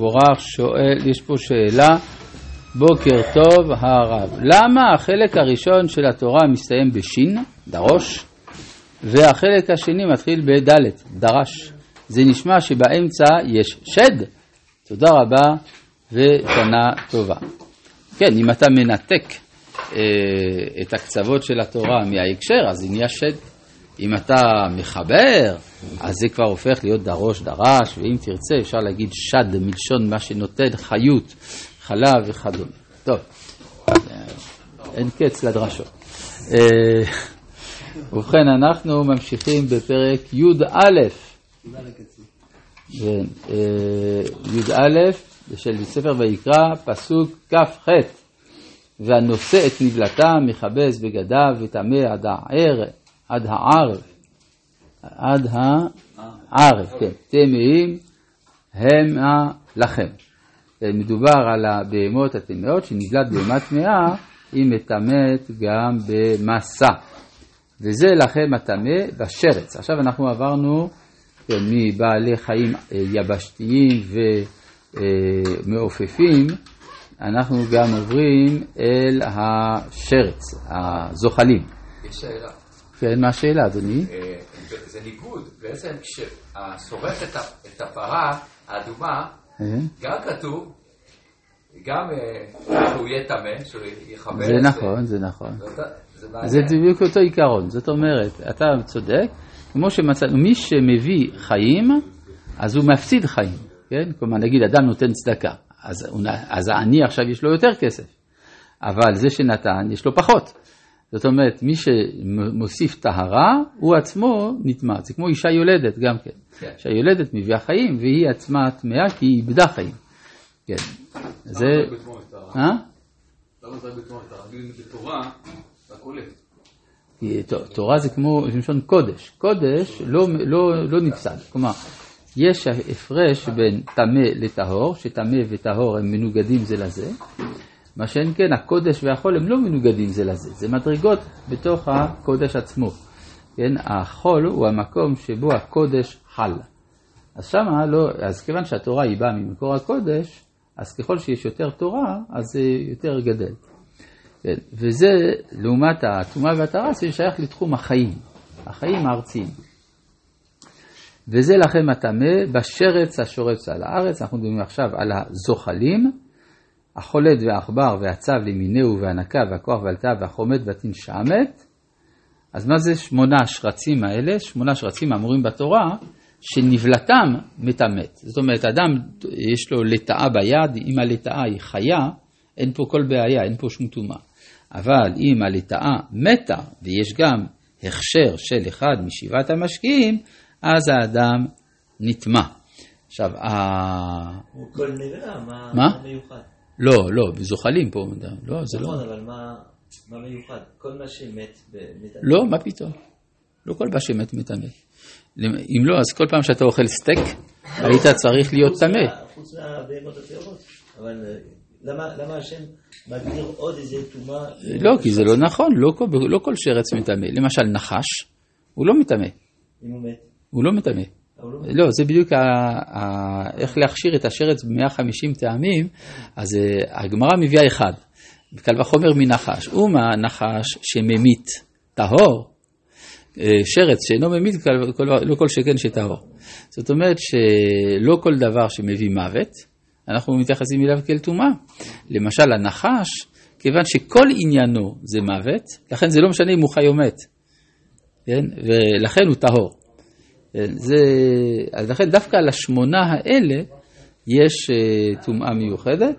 מבורך שואל, יש פה שאלה, בוקר טוב הרב, למה החלק הראשון של התורה מסתיים בשין, דרוש, והחלק השני מתחיל בדלת, דרש? זה נשמע שבאמצע יש שד. תודה רבה ושנה טובה. כן, אם אתה מנתק אה, את הקצוות של התורה מההקשר, אז זה נהיה שד. אם אתה מחבר, אז זה כבר הופך להיות דרוש דרש, ואם תרצה אפשר להגיד שד מלשון מה שנותן חיות, חלב וכדומה. טוב, אין קץ לדרשות. אה, ובכן, אנחנו ממשיכים בפרק י"א. כן, אה, י"א של ספר ויקרא, פסוק כ"ח. והנושא את נבלתם, מכבס בגדיו וטמא עד הערב. עד הערב, עד הערב, כן, טמאים המה לכם. מדובר על הבהמות הטמאות, שנבלת בהמה טמאה, היא מטמאת גם במסע. וזה לכם הטמא בשרץ. עכשיו אנחנו עברנו כן, מבעלי חיים אה, יבשתיים ומעופפים, אנחנו גם עוברים אל השרץ, הזוחלים. יש שאלה. כן, מה השאלה, אדוני? אה, זה ניגוד, בעצם כששורף את הפרה האדומה, אה? גם כתוב, גם אה, שהוא יהיה טמא, שהוא יכבד. זה נכון, זה נכון. זה בדיוק אותו עיקרון, זאת אומרת, אתה צודק, כמו שמצאנו, מי שמביא חיים, אז הוא מפסיד חיים, כן? כלומר, נגיד אדם נותן צדקה, אז העני עכשיו יש לו יותר כסף, אבל זה שנתן, יש לו פחות. זאת אומרת, מי שמוסיף טהרה, הוא עצמו נטמע. זה כמו אישה יולדת גם כן. כן. אישה יולדת מביאה חיים, והיא עצמה טמאה כי היא איבדה חיים. כן. זה... אה? למה זה בתורה, תורה זה כמו לשון קודש. קודש לא, לא, לא נפסד. כלומר, יש הפרש בין טמא לטהור, שטמא וטהור הם מנוגדים זה לזה. מה שאין כן, הקודש והחול הם לא מנוגדים זה לזה, זה מדרגות בתוך הקודש עצמו. כן, החול הוא המקום שבו הקודש חל. אז שמה לא, אז כיוון שהתורה היא באה ממקור הקודש, אז ככל שיש יותר תורה, אז זה יותר גדל. כן, וזה לעומת הטומאה והטהרה, זה שייך לתחום החיים, החיים הארציים. וזה לכם הטמא בשרץ השורץ על הארץ, אנחנו מדברים עכשיו על הזוחלים, החולד והעכבר והצב למיניהו והנקה והכוח והלטה והחומד והתנשמת. אז מה זה שמונה השרצים האלה? שמונה שרצים האמורים בתורה, שנבלתם מטמאת. זאת אומרת, אדם יש לו לטאה ביד, אם הלטאה היא חיה, אין פה כל בעיה, אין פה שום טומאה. אבל אם הלטאה מתה, ויש גם הכשר של אחד משבעת המשקיעים, אז האדם נטמע. עכשיו, ה... הוא כל נראה, מה מיוחד? לא, לא, זוחלים פה, לא, זה לא. נכון, אבל מה מיוחד? כל מה שמת מטמא. לא, מה פתאום? לא כל מה שמת מטמא. אם לא, אז כל פעם שאתה אוכל סטייק, היית צריך להיות טמא. חוץ מהבהמות הטהורות. אבל אה, למה השם מגדיר עוד איזה טומאה? לא, כי זה לא נכון, לא, לא כל שרץ מטמא. למשל, נחש, הוא לא מטמא. אם הוא מת? הוא לא מטמא. לא, זה בדיוק ה, ה, איך להכשיר את השרץ ב-150 טעמים, אז uh, הגמרא מביאה אחד, קל וחומר מנחש. ומה נחש שממית טהור, uh, שרץ שאינו ממית, לא כל שכן שטהור. זאת אומרת שלא כל דבר שמביא מוות, אנחנו מתייחסים אליו כאל טומאה. למשל הנחש, כיוון שכל עניינו זה מוות, לכן זה לא משנה אם הוא חי או מת, כן? ולכן הוא טהור. זה, אז לכן דווקא על השמונה האלה יש אה, טומאה מיוחדת,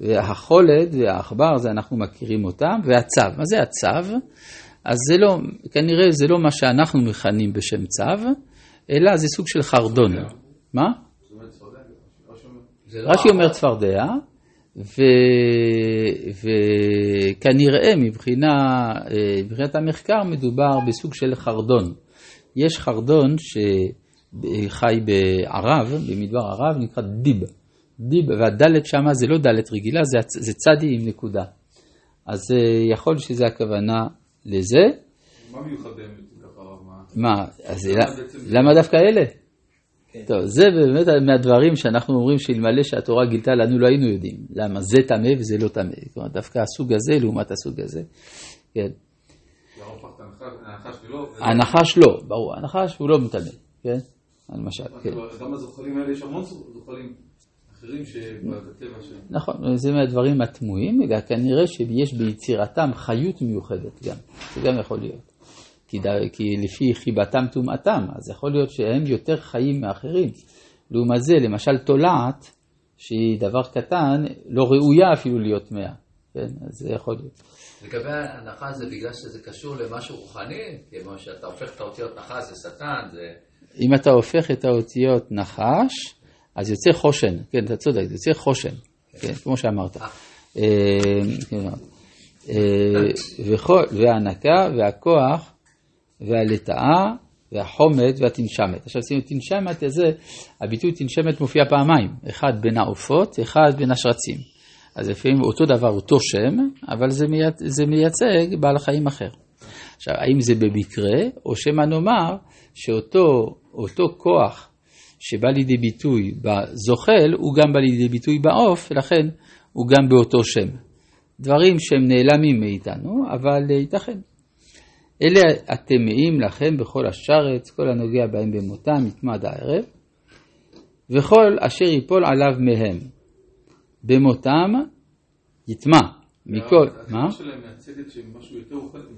והחולד והעכבר, זה אנחנו מכירים אותם, והצו. מה זה הצו? אז זה לא, כנראה זה לא מה שאנחנו מכנים בשם צו, אלא זה סוג של חרדון. מה? רש"י אומר צפרדע, וכנראה אה, מבחינת המחקר מדובר בסוג של חרדון. יש חרדון שחי בערב, במדבר ערב, נקרא דיב. דיב, והדלת שמה זה לא דלת רגילה, זה, זה צדי עם נקודה. אז אה, יכול שזה הכוונה לזה. מה מיוחד באמת ככה? מה, אז למה דווקא אלה? טוב, זה באמת מהדברים שאנחנו אומרים שאלמלא שהתורה גילתה לנו לא היינו יודעים. למה זה טמא וזה לא טמא. כלומר, דווקא הסוג הזה לעומת הסוג הזה. כן. הנחש לא, ברור, הנחש הוא לא מטמא, כן? למשל, כן. גם הזוחלים האלה יש המון זוחלים אחרים שבטבע. נכון, זה מהדברים התמוהים, כנראה שיש ביצירתם חיות מיוחדת גם, זה גם יכול להיות. כי, כי לפי חיבתם טומאתם, אז יכול להיות שהם יותר חיים מאחרים. לעומת זה, למשל תולעת, שהיא דבר קטן, לא ראויה אפילו להיות טמאה, כן? אז זה יכול להיות. לגבי ההנחה זה בגלל שזה קשור למשהו רוחני, כמו שאתה הופך את האותיות נחש זה שטן, זה... אם אתה הופך את האותיות נחש, אז יוצא חושן, כן, אתה צודק, יוצא חושן, כן, כמו שאמרת. אה. אה, כן, אה, וההנקה והכוח והלטאה והחומד והתנשמת. עכשיו שימו תנשמת הזה, הביטוי תנשמת מופיע פעמיים, אחד בין העופות, אחד בין השרצים. אז לפעמים אותו דבר, אותו שם, אבל זה, מייצ... זה מייצג בעל חיים אחר. עכשיו, האם זה במקרה, או שמא נאמר שאותו כוח שבא לידי ביטוי בזוחל, הוא גם בא לידי ביטוי בעוף, ולכן הוא גם באותו שם. דברים שהם נעלמים מאיתנו, אבל ייתכן. אלה הטמאים לכם בכל השרץ, כל הנוגע בהם במותם, יתמד הערב, וכל אשר ייפול עליו מהם. במותם יטמע. מכל, מה? שלהם מייצגת שהם משהו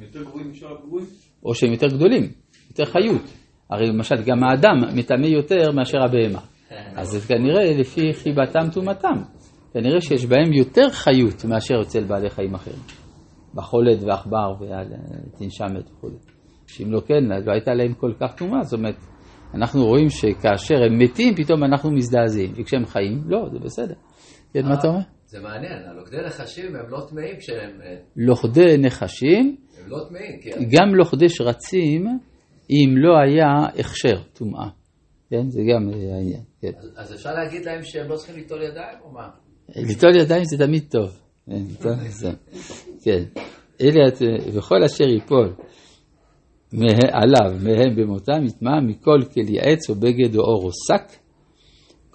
יותר גרועים משאר הגרועים? או שהם יותר גדולים, יותר חיות. הרי למשל גם האדם מטמא יותר מאשר הבהמה. אז זה כנראה לפי חיבתם טומאתם. כנראה שיש בהם יותר חיות מאשר אצל בעלי חיים אחרים. בחולת ועכבר ותנשמת וכו'. שאם לא כן, לא הייתה להם כל כך טומאה. זאת אומרת, אנחנו רואים שכאשר הם מתים, פתאום אנחנו מזדעזעים. וכשהם חיים, לא, זה בסדר. כן, מה אתה אומר? זה מעניין, לוכדי נחשים הם לא טמאים כשהם... אה, לוכדי נחשים, הם לא טמאים, כן. גם לוכדי שרצים, אם לא היה הכשר, טומאה. כן, זה גם העניין. כן. אז אפשר להגיד להם שהם לא צריכים ליטול ידיים, או מה? ליטול ידיים זה תמיד טוב. כן, אלה, וכל אשר ייפול עליו מהם במותם יטמע מכל כלי עץ או בגד או אור או שק,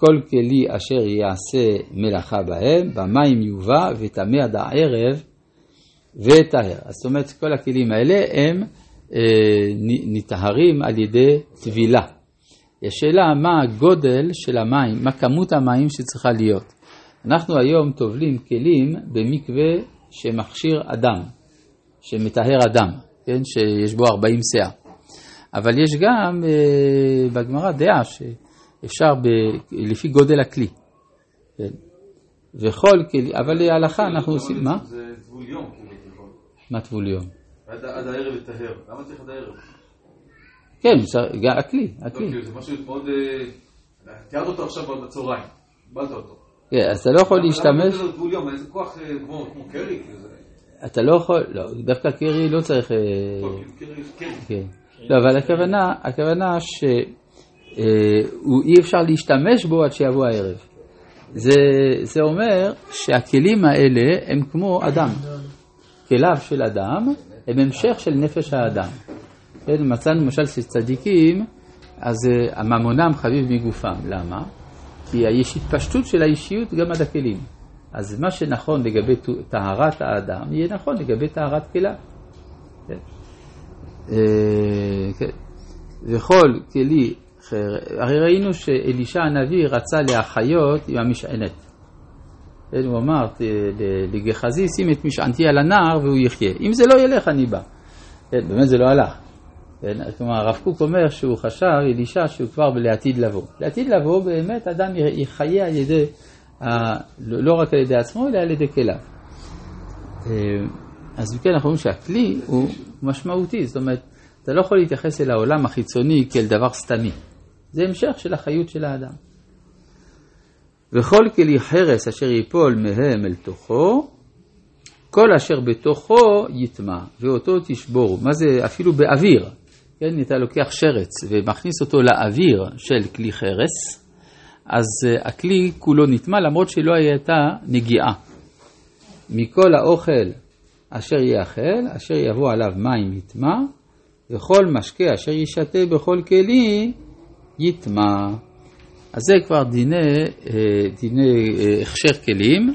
כל כלי אשר יעשה מלאכה בהם, במים יובא וטמא עד הערב וטהר. זאת אומרת, כל הכלים האלה הם אה, נטהרים על ידי טבילה. יש שאלה מה הגודל של המים, מה כמות המים שצריכה להיות. אנחנו היום טובלים כלים במקווה שמכשיר אדם, שמטהר אדם, כן? שיש בו 40 שאה. אבל יש גם אה, בגמרא דעה שאפשר ב, לפי גודל הכלי. כן? וכל כלי, אבל להלכה אנחנו עושים, מה? זה טבול יום, כאילו. מה טבול יום? עד הערב לטהר, למה צריך עד הערב? כן, הכלי, הכלי. לא, זה משהו מאוד... אה, תיארת אותו עכשיו בצהריים, קיבלת אותו. כן, אז אתה לא יכול להשתמש... איזה כוח אה, כמו קרי? אתה לא יכול, לא, דווקא קרי לא צריך... אה, לא, כן. לא, אבל הכוונה, הכוונה שאי אפשר להשתמש בו עד שיבוא הערב. זה, זה אומר שהכלים האלה הם כמו אדם. כליו של אדם הם המשך של נפש האדם. כן, מצאנו למשל שצדיקים, אז אה, הממונם חביב מגופם. למה? כי יש התפשטות של האישיות גם עד הכלים. אז מה שנכון לגבי טהרת האדם, יהיה נכון לגבי טהרת כליו. כן. אה, כן. וכל כלי, הרי ראינו שאלישע הנביא רצה להחיות עם המשענת. הוא אמר לגחזי, שים את משענתי על הנער והוא יחיה. אם זה לא ילך, אני בא. כן, באמת זה לא הלך. כן, כלומר, הרב קוק אומר שהוא חשב, אלישע, שהוא כבר לעתיד לבוא. לעתיד לבוא באמת אדם יחיה על ידי, לא רק על ידי עצמו, אלא על ידי כליו. אה, אז כן, אנחנו רואים שהכלי הוא משמעותי, זאת אומרת, אתה לא יכול להתייחס אל העולם החיצוני כאל דבר סתמי. זה המשך של החיות של האדם. וכל כלי חרס אשר ייפול מהם אל תוכו, כל אשר בתוכו יטמע, ואותו תשבורו. מה זה אפילו באוויר? כן, אתה לוקח שרץ ומכניס אותו לאוויר של כלי חרס, אז אה, הכלי כולו נטמע למרות שלא הייתה נגיעה. מכל האוכל אשר יאכל, אשר יבוא עליו מים יטמע, וכל משקה אשר ישתה בכל כלי יטמע. אז זה כבר דיני, אה, דיני אה, הכשר כלים.